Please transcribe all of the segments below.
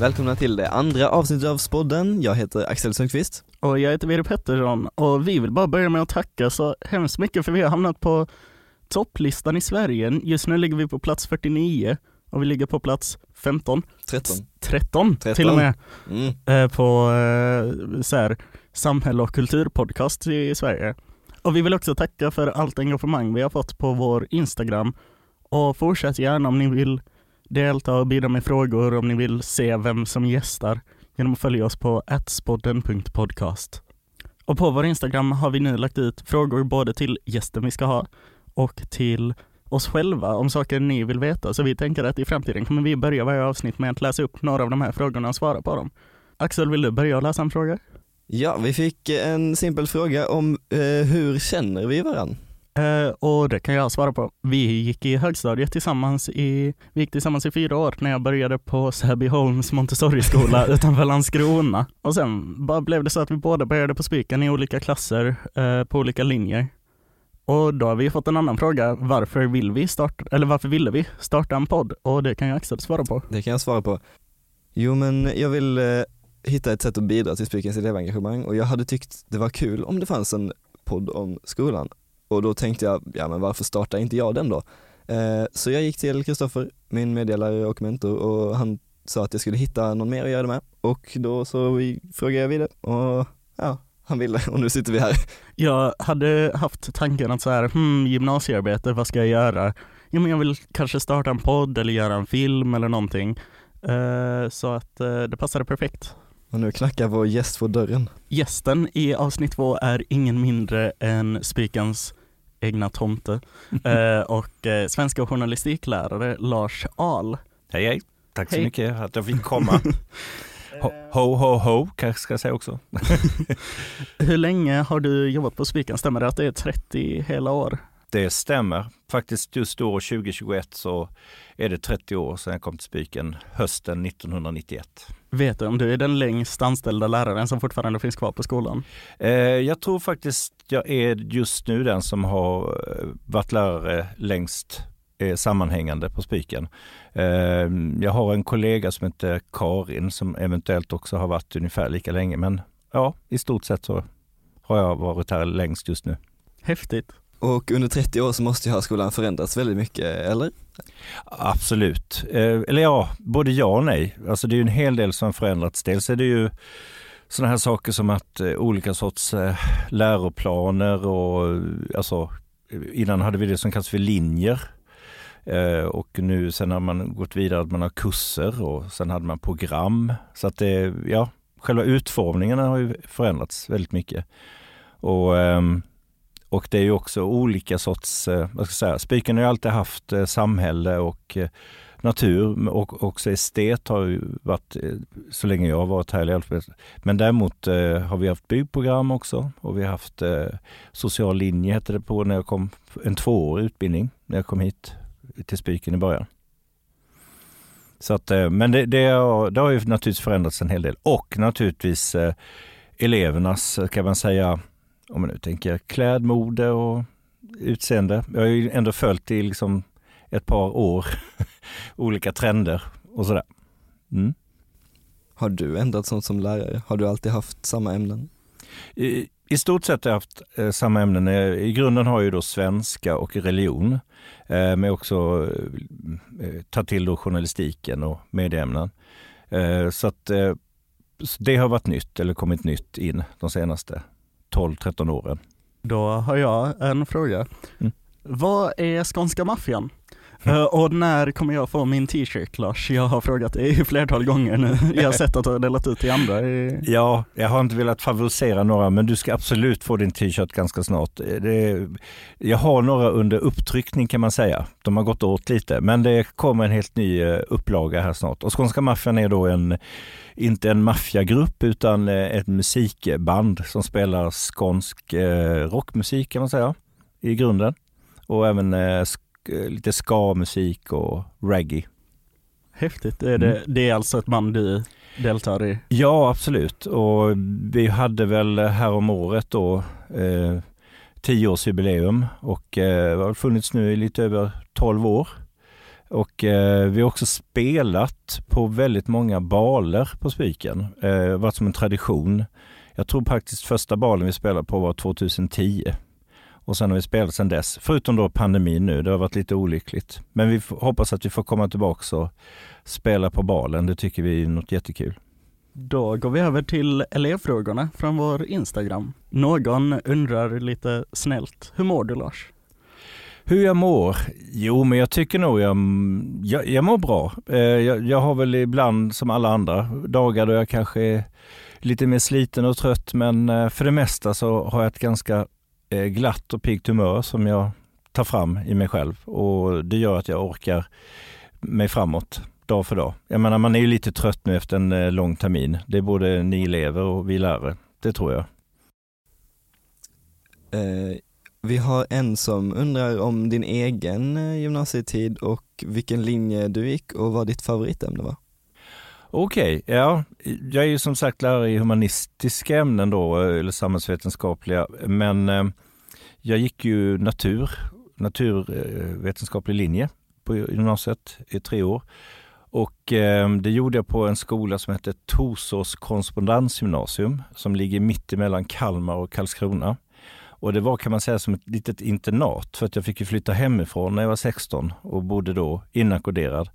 Välkomna till det andra avsnittet av Spodden. Jag heter Axel Sundqvist. Och jag heter Viri Pettersson och vi vill bara börja med att tacka så hemskt mycket för vi har hamnat på topplistan i Sverige. Just nu ligger vi på plats 49 och vi ligger på plats 15. 13. 13, 13. till och med Mm. eh, på eh, så här, samhälle och kulturpodcast i Sverige. Och vi vill också tacka för allt engagemang vi har fått på vår Instagram. Och fortsätt gärna om ni vill delta och bidra med frågor, om ni vill se vem som gästar genom att följa oss på atspodden.podcast. Och på vår Instagram har vi nu lagt ut frågor både till gästen vi ska ha och till oss själva om saker ni vill veta. Så vi tänker att i framtiden kommer vi börja varje avsnitt med att läsa upp några av de här frågorna och svara på dem. Axel, vill du börja läsa en fråga? Ja, vi fick en simpel fråga om eh, hur känner vi varandra? Eh, och det kan jag svara på. Vi gick i högstadiet tillsammans i, vi gick tillsammans i fyra år när jag började på Säbyholms Montessori-skola utanför Landskrona. Och sen bara blev det så att vi båda började på Spiken i olika klasser eh, på olika linjer. Och då har vi fått en annan fråga. Varför vill vi starta, eller varför ville vi starta en podd? Och det kan ju Axel svara på. Det kan jag svara på. Jo men jag vill eh, hitta ett sätt att bidra till Spikens elevengagemang och jag hade tyckt det var kul om det fanns en podd om skolan. Och då tänkte jag, ja men varför startar inte jag den då? Eh, så jag gick till Kristoffer, min meddelare och mentor och han sa att jag skulle hitta någon mer att göra det med och då så vi, frågade jag vidare och ja, han ville och nu sitter vi här. Jag hade haft tanken att så här, hmm, gymnasiearbete, vad ska jag göra? Jo, men jag vill kanske starta en podd eller göra en film eller någonting. Eh, så att eh, det passade perfekt. Och nu knackar vår gäst på dörren. Gästen i avsnitt två är ingen mindre än Spikens egna tomte eh, och eh, svenska journalistiklärare Lars Ahl. Hej hej, tack så Hej. mycket att jag fick komma. Ho, ho, ho, ho kanske ska jag säga också. Hur länge har du jobbat på Spiken? Stämmer det att det är 30 hela år? Det stämmer. Faktiskt just år 2021 så är det 30 år sedan jag kom till Spiken, hösten 1991. Vet du om du är den längst anställda läraren som fortfarande finns kvar på skolan? Eh, jag tror faktiskt jag är just nu den som har eh, varit lärare längst eh, sammanhängande på Spiken. Eh, jag har en kollega som heter Karin som eventuellt också har varit ungefär lika länge men ja, i stort sett så har jag varit här längst just nu. Häftigt. Och under 30 år så måste ju högskolan förändrats väldigt mycket, eller? Absolut. Eh, eller ja, både ja och nej. Alltså det är ju en hel del som förändrats. Dels är det ju sådana här saker som att eh, olika sorts eh, läroplaner och alltså innan hade vi det som kallas för linjer. Och nu sen har man gått vidare att man har kurser och sen hade man program. Så att det, ja, själva utformningen har ju förändrats väldigt mycket. Och ehm, och det är ju också olika sorts, eh, vad ska jag säga, Spiken har ju alltid haft eh, samhälle och eh, natur och också estet har ju varit så länge jag har varit här i Älvsbyn. Men däremot har vi haft byggprogram också och vi har haft social linje hette det på när jag kom, en tvåårig utbildning när jag kom hit till Spiken i början. Så att, men det, det, har, det har ju naturligtvis förändrats en hel del och naturligtvis elevernas, kan man säga, om man nu tänker klädmode och utseende. Jag har ju ändå följt i liksom ett par år olika trender och sådär. Mm. Har du ändrat sånt som lärare? Har du alltid haft samma ämnen? I, I stort sett har jag haft eh, samma ämnen. Eh, I grunden har jag ju då svenska och religion. Eh, men också eh, ta till då journalistiken och medieämnen. Eh, så att eh, så det har varit nytt eller kommit nytt in de senaste 12-13 åren. Då har jag en fråga. Mm. Vad är skånska maffian? Eh, och när kommer jag få min t-shirt Lars? Jag har frågat dig flertal gånger nu. Jag har sett att du har delat ut till andra. Ja, jag har inte velat favorisera några, men du ska absolut få din t-shirt ganska snart. Eh, det, jag har några under upptryckning kan man säga. De har gått åt lite, men det kommer en helt ny eh, upplaga här snart. Och Skånska Maffian är då en, inte en maffiagrupp, utan ett musikband som spelar skånsk rockmusik kan man säga, i grunden. Och även eh, lite ska-musik och reggae. Häftigt. Är det, det är alltså ett band du deltar i? Ja, absolut. Och vi hade väl här om året då eh, tioårsjubileum och eh, har funnits nu i lite över 12 år. Och eh, vi har också spelat på väldigt många baler på Spiken. Eh, varit som en tradition. Jag tror faktiskt första balen vi spelade på var 2010. Och sen har vi spelat sedan dess, förutom då pandemin nu. Det har varit lite olyckligt. Men vi hoppas att vi får komma tillbaka och spela på balen. Det tycker vi är något jättekul. Då går vi över till elevfrågorna från vår Instagram. Någon undrar lite snällt, hur mår du Lars? Hur jag mår? Jo, men jag tycker nog jag, jag, jag mår bra. Eh, jag, jag, har väl ibland, som alla andra, dagar då jag kanske är lite mer sliten och trött, men eh, för det mesta så har jag ett ganska Eh, glatt och piggt humör som jag tar fram i mig själv och det gör att jag orkar mig framåt dag för dag. Jag menar, man är ju lite trött nu efter en eh, lång termin. Det är både ni elever och vi lärare. Det tror jag. Eh, vi har en som undrar om din egen gymnasietid och vilken linje du gick och vad ditt favoritämne var. Okej, okay, ja. Jag är ju som sagt lärare i humanistiska ämnen då, eller samhällsvetenskapliga, men eh, jag gick ju natur, naturvetenskaplig linje på gymnasiet i tre år. Och eh, det gjorde jag på en skola som heter Torsås korrespondensgymnasium som ligger mitt emellan Kalmar och Karlskrona. Och det var kan man säga som ett litet internat för att jag fick ju flytta hemifrån när jag var 16 och bodde då inackorderad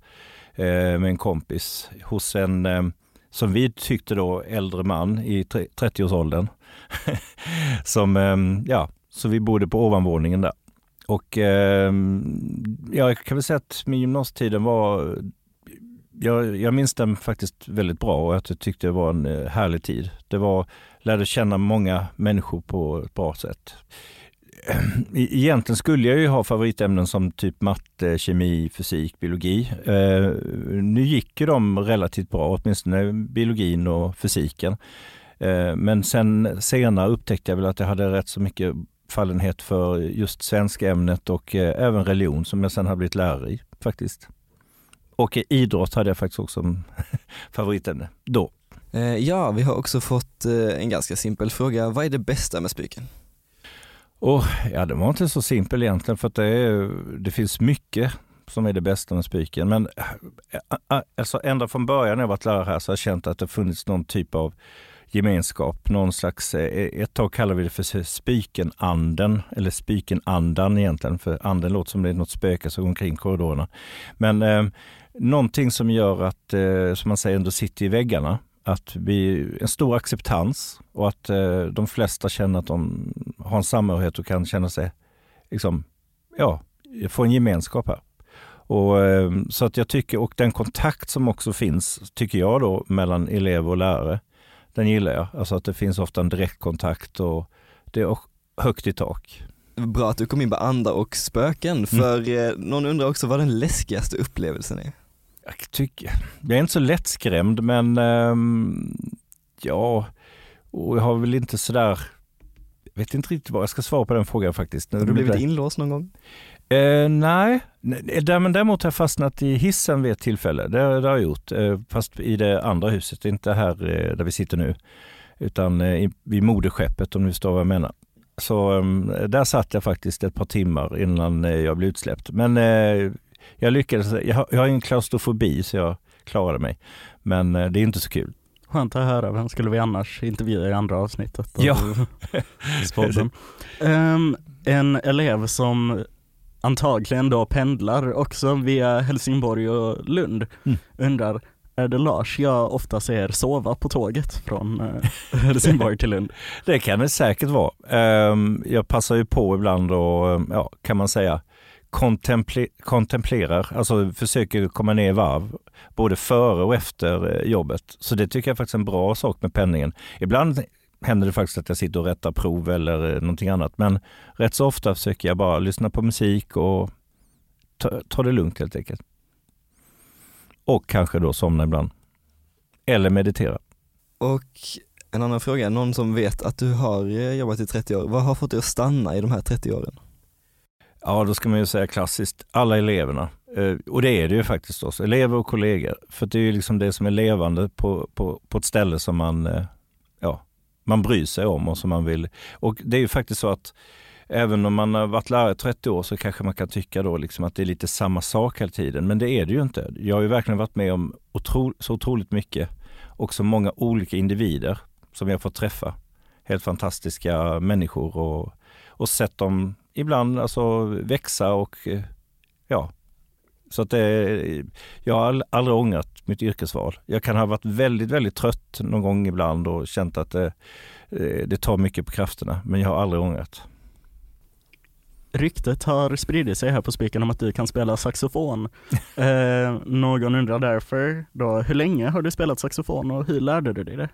Eh, med en kompis hos en, eh, som vi tyckte då, äldre man i 30-årsåldern. som, eh, ja, så vi bodde på ovanvåningen där. Och eh, ja, jag kan väl säga att min gymnasietiden var jag, jag minns den faktiskt väldigt bra och att jag tyckte det var en eh, härlig tid. Det var, lärde känna många människor på ett bra sätt. Eh, egentligen skulle jag ju ha favoritämnen som typ matte, kemi, fysik, biologi. Eh, nu gick ju de relativt bra, åtminstone biologin och fysiken. Eh, men sen senare upptäckte jag väl att jag hade rätt så mycket fallenhet för just svenska ämnet och eh, även religion som jag sen har blivit lärare i faktiskt. Och idrott hade jag faktiskt också som favoritämne då. Eh, ja, vi har också fått en ganska simpel fråga. Vad är det bästa med Spyken? Och, ja, det var inte så simpel egentligen för att det, är, det finns mycket som är det bästa med Spyken. Men eh, eh, eh, alltså ända från början när jag varit lärare här så har jag känt att det funnits någon typ av gemenskap, någon slags, ett tag kallade vi det för spikenanden, eller spikenandan egentligen, för anden låter som det är något spöke som går omkring korridorerna. Men eh, någonting som gör att, eh, som man säger, ändå sitter i väggarna. Att vi, en stor acceptans och att eh, de flesta känner att de har en samhörighet och kan känna sig, liksom, ja, få en gemenskap här. Och, eh, så att jag tycker, och den kontakt som också finns, tycker jag då, mellan elev och lärare, den gillar jag. Alltså att det finns ofta en direktkontakt och det är högt i tak. Bra att du kom in på andar och spöken, mm. för mm. någon undrar också vad den läskigaste upplevelsen är? Jag, tycker, jag är inte så lättskrämd men um, ja, och jag har väl inte sådär, jag vet inte riktigt vad jag ska svara på den frågan faktiskt. Har du blivit inlåst någon gång? Eh, nej, däremot har jag fastnat i hissen vid ett tillfälle. Det, det har jag gjort, eh, fast i det andra huset, inte här eh, där vi sitter nu, utan eh, i, vid moderskeppet om du förstår vad jag menar. Så ehm, där satt jag faktiskt ett par timmar innan jag blev utsläppt. Men jag lyckades, jag har, jag har en klaustrofobi så jag klarade mig. Men eh, det är inte så kul. Skönt att höra, vem skulle vi annars intervjua i andra avsnittet? Ja. um, en elev som antagligen då pendlar också via Helsingborg och Lund mm. undrar är det Lars jag ofta ser sova på tåget från eh, Helsingborg till Lund? Det kan det säkert vara. Um, jag passar ju på ibland och, ja, kan man säga, kontemple kontemplerar, alltså försöker komma ner i varv, både före och efter eh, jobbet. Så det tycker jag faktiskt är en bra sak med penningen. Ibland händer det faktiskt att jag sitter och rättar prov eller eh, någonting annat. Men rätt så ofta försöker jag bara lyssna på musik och ta, ta det lugnt helt enkelt. Och kanske då somna ibland. Eller meditera. Och en annan fråga, någon som vet att du har eh, jobbat i 30 år, vad har fått dig att stanna i de här 30 åren? Ja, då ska man ju säga klassiskt, alla eleverna. Eh, och det är det ju faktiskt också, elever och kollegor. För det är ju liksom det som är levande på, på, på ett ställe som man, eh, ja, man bryr sig om och som man vill. Och det är ju faktiskt så att även om man har varit lärare i 30 år så kanske man kan tycka då liksom att det är lite samma sak hela tiden. Men det är det ju inte. Jag har ju verkligen varit med om otro, så otroligt mycket och så många olika individer som jag fått träffa. Helt fantastiska människor och, och sett dem ibland alltså växa och eh, ja, så att det, jag har aldrig ångrat mitt yrkesval. Jag kan ha varit väldigt, väldigt trött någon gång ibland och känt att det, eh, det tar mycket på krafterna, men jag har aldrig ångrat. Ryktet har spridit sig här på spiken om att du kan spela saxofon. eh, någon undrar därför då, hur länge har du spelat saxofon och hur lärde du dig det?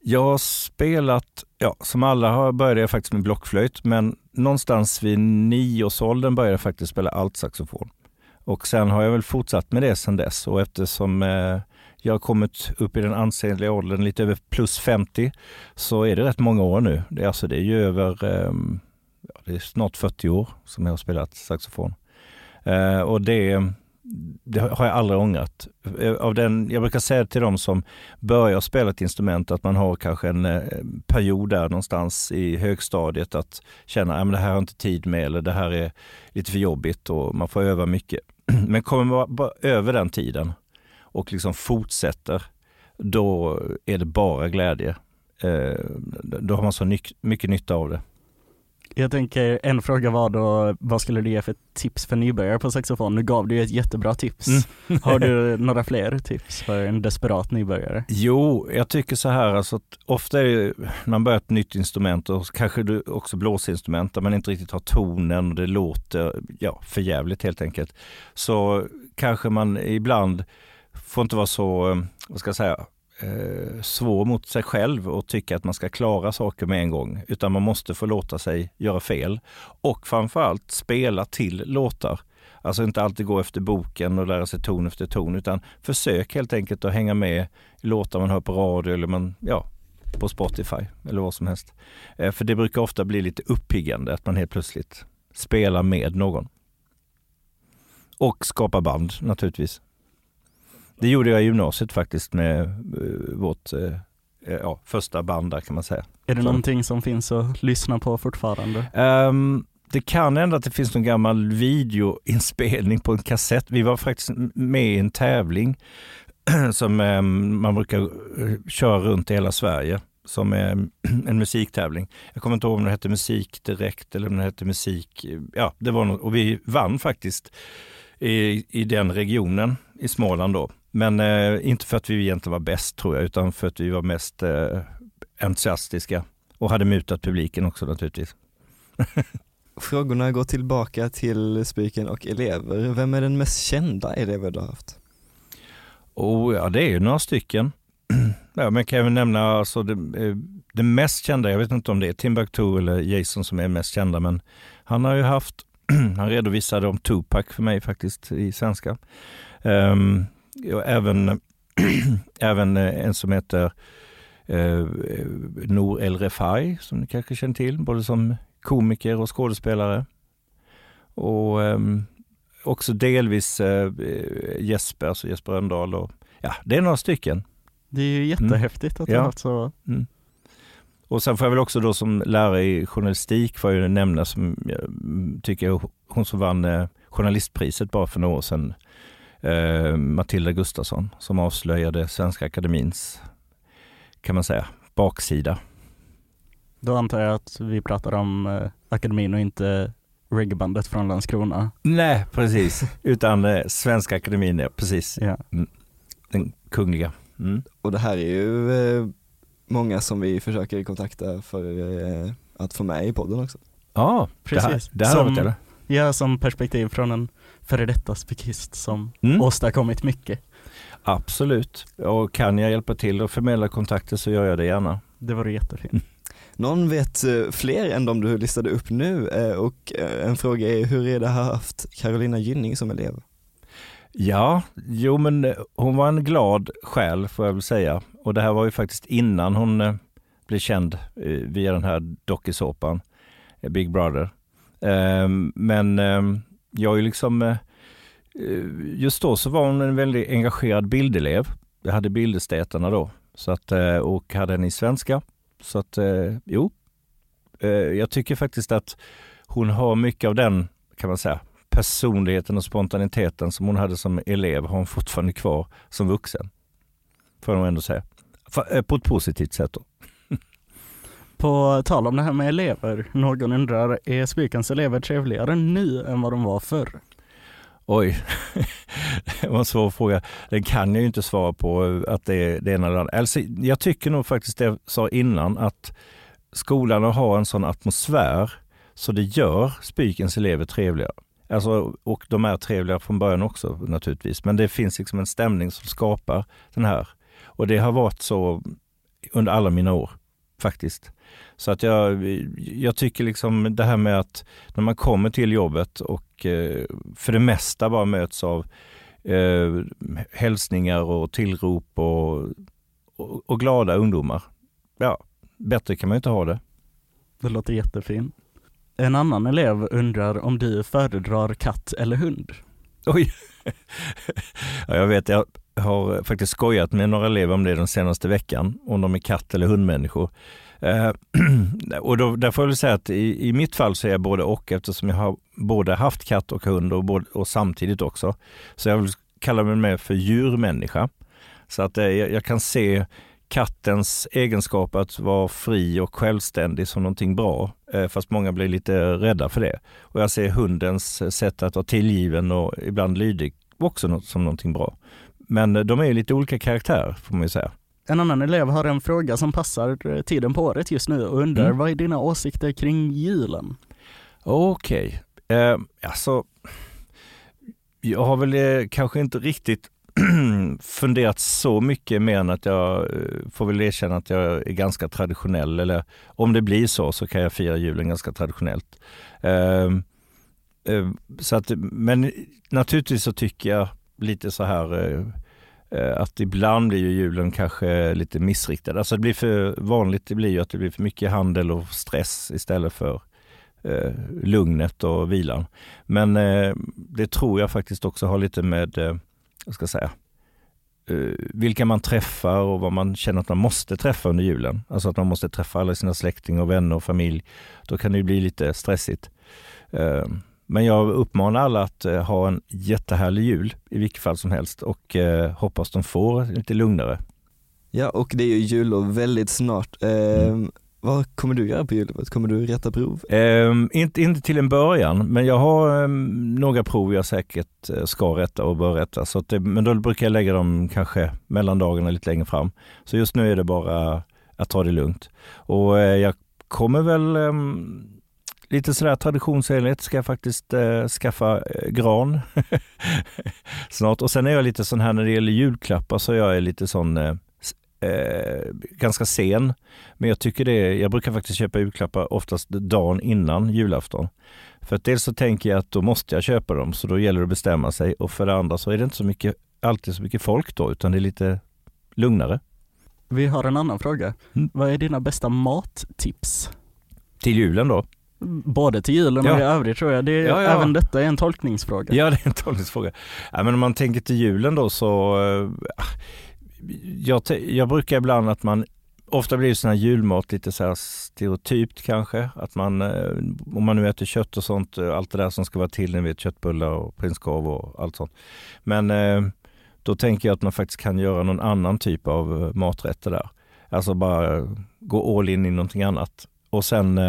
Jag har spelat, ja som alla har började jag faktiskt med blockflöjt, men någonstans vid nioårsåldern började jag faktiskt spela altsaxofon. Och sen har jag väl fortsatt med det sen dess och eftersom eh, jag har kommit upp i den ansenliga åldern, lite över plus 50, så är det rätt många år nu. Det är, alltså, det är ju över, eh, det är snart 40 år som jag har spelat saxofon. Eh, och det, det har jag aldrig ångrat. Eh, av den, jag brukar säga till de som börjar spela ett instrument att man har kanske en eh, period där någonstans i högstadiet att känna att det här har jag inte tid med eller det här är lite för jobbigt och man får öva mycket. Men kommer man bara över den tiden och liksom fortsätter, då är det bara glädje. Eh, då har man så mycket nytta av det. Jag tänker, en fråga var då, vad skulle du ge för tips för nybörjare på saxofon? Nu gav du ju ett jättebra tips. Mm. Har du några fler tips för en desperat nybörjare? Jo, jag tycker så här, alltså att ofta är det, när man börjar ett nytt instrument och kanske du också blåsinstrument där man inte riktigt har tonen och det låter ja, för jävligt helt enkelt. Så kanske man ibland får inte vara så, eh, vad ska jag säga, eh, svår mot sig själv och tycka att man ska klara saker med en gång, utan man måste få låta sig göra fel. Och framförallt spela till låtar. Alltså inte alltid gå efter boken och lära sig ton efter ton, utan försök helt enkelt att hänga med i låtar man hör på radio eller man, ja, på Spotify eller vad som helst. Eh, för det brukar ofta bli lite uppiggande att man helt plötsligt spelar med någon. Och skapa band naturligtvis. Det gjorde jag i gymnasiet faktiskt med uh, vårt uh, ja, första band där kan man säga. Är det Så. någonting som finns att lyssna på fortfarande? Um, det kan hända att det finns någon gammal videoinspelning på en kassett. Vi var faktiskt med i en tävling som um, man brukar köra runt i hela Sverige som är en musiktävling. Jag kommer inte ihåg om det hette Musik Direkt eller om det hette Musik, ja det var något, och vi vann faktiskt i, i den regionen i Småland då. Men eh, inte för att vi egentligen var bäst tror jag, utan för att vi var mest eh, entusiastiska och hade mutat publiken också naturligtvis. Frågorna går tillbaka till spiken och elever. Vem är den mest kända eleven du har haft? Oh, ja, det är ju några stycken. ja, men kan väl nämna alltså det, eh, det, mest kända, jag vet inte om det är Timbuktu eller Jason som är mest kända, men han har ju haft, han redovisade om Tupac för mig faktiskt i svenska. Um, även, även eh, en som heter eh, Nour El Refai, som ni kanske känner till, både som komiker och skådespelare. Och eh, också delvis eh, Jesper, alltså Jesper Röndahl. Och, ja, det är några stycken. Det är ju jättehäftigt mm. att det ja. har så. Mm. Och sen får jag väl också då som lärare i journalistik får jag nämna som jag tycker hon som vann eh, journalistpriset bara för några år sedan, eh, Matilda Gustafsson som avslöjade Svenska Akademins, kan man säga, baksida. Då antar jag att vi pratar om eh, akademin och inte reggaebandet från Landskrona. Nej, precis, utan eh, Svenska Akademin, ja, precis. Ja. Mm. Den kungliga. Mm. Och det här är ju eh, många som vi försöker kontakta för eh, att få med i podden också. Ja, precis. Det här, det här som, Ja, som perspektiv från en före detta spikist som mm. åstadkommit mycket. Absolut, och kan jag hjälpa till och förmedla kontakter så gör jag det gärna. Det vore jättefint. Någon vet eh, fler än de du listade upp nu eh, och eh, en fråga är hur är det att ha haft Carolina Gynning som elev? Ja, jo men hon var en glad själ får jag väl säga. Och det här var ju faktiskt innan hon blev känd via den här dokusåpan Big Brother. Ehm, men ehm, jag är liksom, eh, eh, just då så var hon en väldigt engagerad bildelev. Jag hade bildestétarna då så att, eh, och hade en i svenska. Så att jo, jag tycker faktiskt att hon har mycket av den, kan man säga, personligheten och spontaniteten som hon hade som elev har hon fortfarande kvar som vuxen. Får jag nog ändå säga. På ett positivt sätt då. På tal om det här med elever, någon undrar, är Spikens elever trevligare nu än vad de var förr? Oj, det var en svår fråga. Den kan jag ju inte svara på att det är det ena eller andra. Alltså, jag tycker nog faktiskt det jag sa innan att skolan har en sån atmosfär så det gör Spikens elever trevligare. Alltså, och de är trevliga från början också naturligtvis, men det finns liksom en stämning som skapar den här. Och det har varit så under alla mina år faktiskt. Så att jag, jag tycker liksom det här med att när man kommer till jobbet och eh, för det mesta bara möts av eh, hälsningar och tillrop och, och, och glada ungdomar. Ja, bättre kan man ju inte ha det. Det låter jättefint. En annan elev undrar om du föredrar katt eller hund? Oj! ja, jag vet, jag har faktiskt skojat med några elever om det den senaste veckan, om de är katt eller hundmänniskor. Eh, och då, där får jag väl säga att i, i mitt fall så är jag både och eftersom jag har både haft katt och hund och, både, och samtidigt också. Så jag vill kalla mig med för djurmänniska. Så att eh, jag, kan se kattens egenskap att vara fri och självständig som någonting bra, eh, fast många blir lite rädda för det. Och jag ser hundens eh, sätt att vara tillgiven och ibland lydig också som någonting bra. Men de är ju lite olika karaktärer får man ju säga. En annan elev har en fråga som passar eh, tiden på året just nu och undrar mm. vad är dina åsikter kring julen? Okej, okay. eh, alltså jag har väl eh, kanske inte riktigt funderat så mycket mer än att jag eh, får väl erkänna att jag är ganska traditionell. Eller om det blir så så kan jag fira julen ganska traditionellt. Eh, eh, så att, men naturligtvis så tycker jag lite så här eh, eh, att ibland blir ju julen kanske lite missriktad. Alltså det blir för vanligt, det blir ju att det blir för mycket handel och stress istället för eh, lugnet och vilan. Men eh, det tror jag faktiskt också har lite med eh, jag ska säga, eh, vilka man träffar och vad man känner att man måste träffa under julen. Alltså att man måste träffa alla sina släktingar, vänner och familj. Då kan det bli lite stressigt. Eh, men jag uppmanar alla att uh, ha en jättehärlig jul i vilket fall som helst och hoppas de får lite lugnare. Ja, och det är ju jullov väldigt snart. Mm. Vad kommer du göra på jullovet? Kommer du rätta prov? Um, inte, inte till en början, men jag har um, några prov jag säkert uh, ska rätta och bör rätta. Så det, men då brukar jag lägga dem kanske mellan dagarna lite längre fram. Så just nu är det bara att ta det lugnt. Och uh, jag kommer väl um, lite sådär traditionsenligt ska jag faktiskt uh, skaffa uh, gran snart. Och sen är jag lite sån här när det gäller julklappar så jag är lite sån uh, eh, ganska sen. Men jag tycker det, jag brukar faktiskt köpa julklappar oftast dagen innan julafton. För att dels så tänker jag att då måste jag köpa dem, så då gäller det att bestämma sig. Och för det andra så är det inte så mycket, alltid så mycket folk då, utan det är lite lugnare. Vi har en annan fråga. Mm. Vad är dina bästa mattips? Till julen då? Både till julen ja. och i övrigt tror jag. Det är, ja, ja. Även detta är en tolkningsfråga. Ja, det är en tolkningsfråga. Ja, men om man tänker till julen då så, äh, jag, jag brukar ibland att man Ofta blir det sån här julmat lite så här stereotypt kanske. Att man, eh, om man nu äter kött och sånt, eh, allt det där som ska vara till, ni vet köttbullar och prinskorv och allt sånt. Men då tänker jag att man faktiskt kan göra någon annan typ av maträtter där. Alltså bara gå all in i någonting annat. Och sen,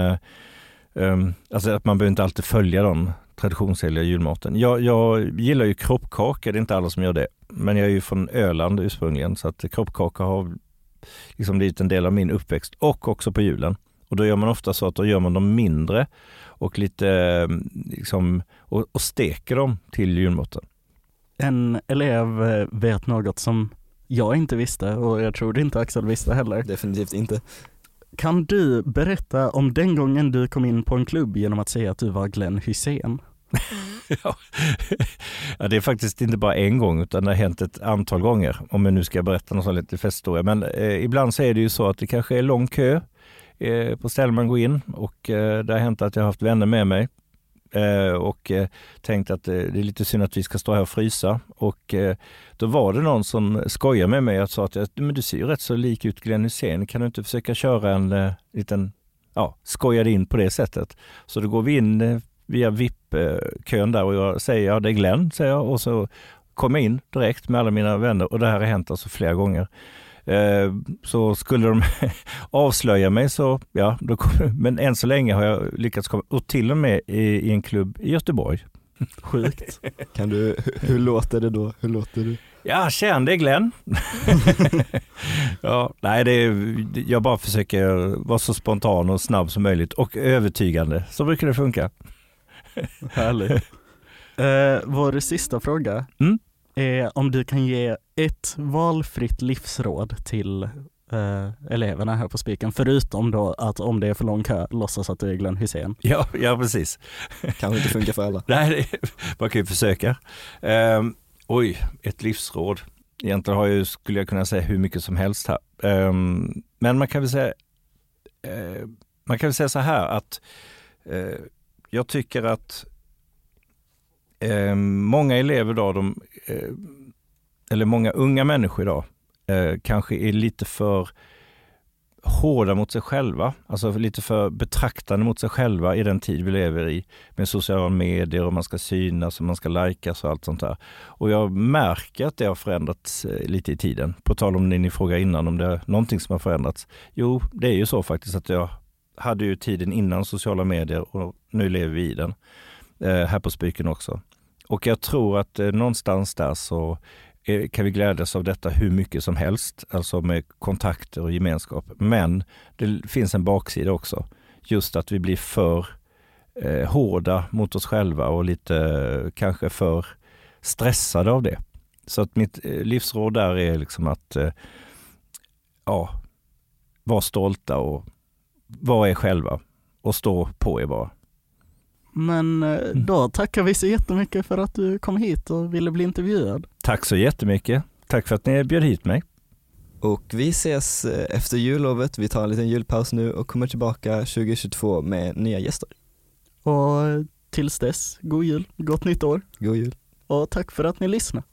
alltså att man behöver inte alltid följa de traditionsenliga julmaten. Jag, jag gillar ju kroppkaka, det är inte alla som gör det. Men jag är ju från Öland ursprungligen så att kroppkaka har liksom blivit en del av min uppväxt och också på julen. Och då gör man ofta så att då gör man dem mindre och lite liksom, och, och steker dem till julmaten. En elev eh, vet något som jag inte visste och jag tror inte Axel visste heller. Definitivt inte. Kan du berätta om den gången du kom in på en klubb genom att säga att du var Glenn Hussein? Mm. ja, det är faktiskt inte bara en gång utan det har hänt ett antal gånger. Om jag nu ska berätta någon sån lite festhistoria. Men eh, ibland så är det ju så att det kanske är lång kö eh, på ställen man går in och eh, det har hänt att jag har haft vänner med mig Eh, och eh, tänkte att eh, det är lite synd att vi ska stå här och frysa. Och då var det någon som skojade med mig och sa att men du ser ju rätt så lik ut Glenn Hysén. Kan du inte försöka köra en liten ja, skojade in på det sättet. Så då går vi in via VIP-kön där och jag säger ja det är Glenn, säger jag och så kom jag in direkt med alla mina vänner och det här har hänt alltså flera gånger. Eh, så skulle de avslöja mig så, ja, då kom, men än så länge har jag lyckats komma, och till och med i, i en klubb i Göteborg. Sjukt. Kan du, hur låter det då? Hur låter du? Ja, tjena det Glenn. ja, nej, det är, jag bara försöker vara så spontan och snabb som möjligt och övertygande. Så brukar det funka. Härligt. Eh, vår sista fråga Mm. Är om du kan ge ett valfritt livsråd till eh, eleverna här på Spiken, förutom då att om det är för lång kö, låtsas att du är Glenn Hysén. Ja, ja precis. Kanske inte funkar för alla. Nej, det, man kan ju försöka. Ehm, oj, ett livsråd. Egentligen har jag, skulle jag kunna säga hur mycket som helst här. Ehm, men man kan väl säga, eh, man kan väl säga så här att eh, jag tycker att eh, många elever idag, de, eh, eller många unga människor idag, eh, kanske är lite för hårda mot sig själva, alltså lite för betraktande mot sig själva i den tid vi lever i med sociala medier och man ska synas och man ska likas och allt sånt där. Och jag märker att det har förändrats eh, lite i tiden. På tal om det ni frågade innan om det är någonting som har förändrats. Jo, det är ju så faktiskt att jag hade ju tiden innan sociala medier och nu lever vi i den. Eh, här på Spiken också. Och jag tror att eh, någonstans där så eh, kan vi glädjas av detta hur mycket som helst, alltså med kontakter och gemenskap. Men det finns en baksida också. Just att vi blir för eh, hårda mot oss själva och lite eh, kanske för stressade av det. Så att mitt eh, livsråd där är liksom att eh, ja, vara stolta och vara er själva och stå på er bara. Men eh, då tackar vi så jättemycket för att du kom hit och ville bli intervjuad. Tack så jättemycket. Tack för att ni bjöd hit mig. Och vi ses eh, efter jullovet, vi tar en liten julpaus nu och kommer tillbaka 2022 med nya gäster. Och tills dess, god jul, gott nytt år God jul! och tack för att ni lyssnade.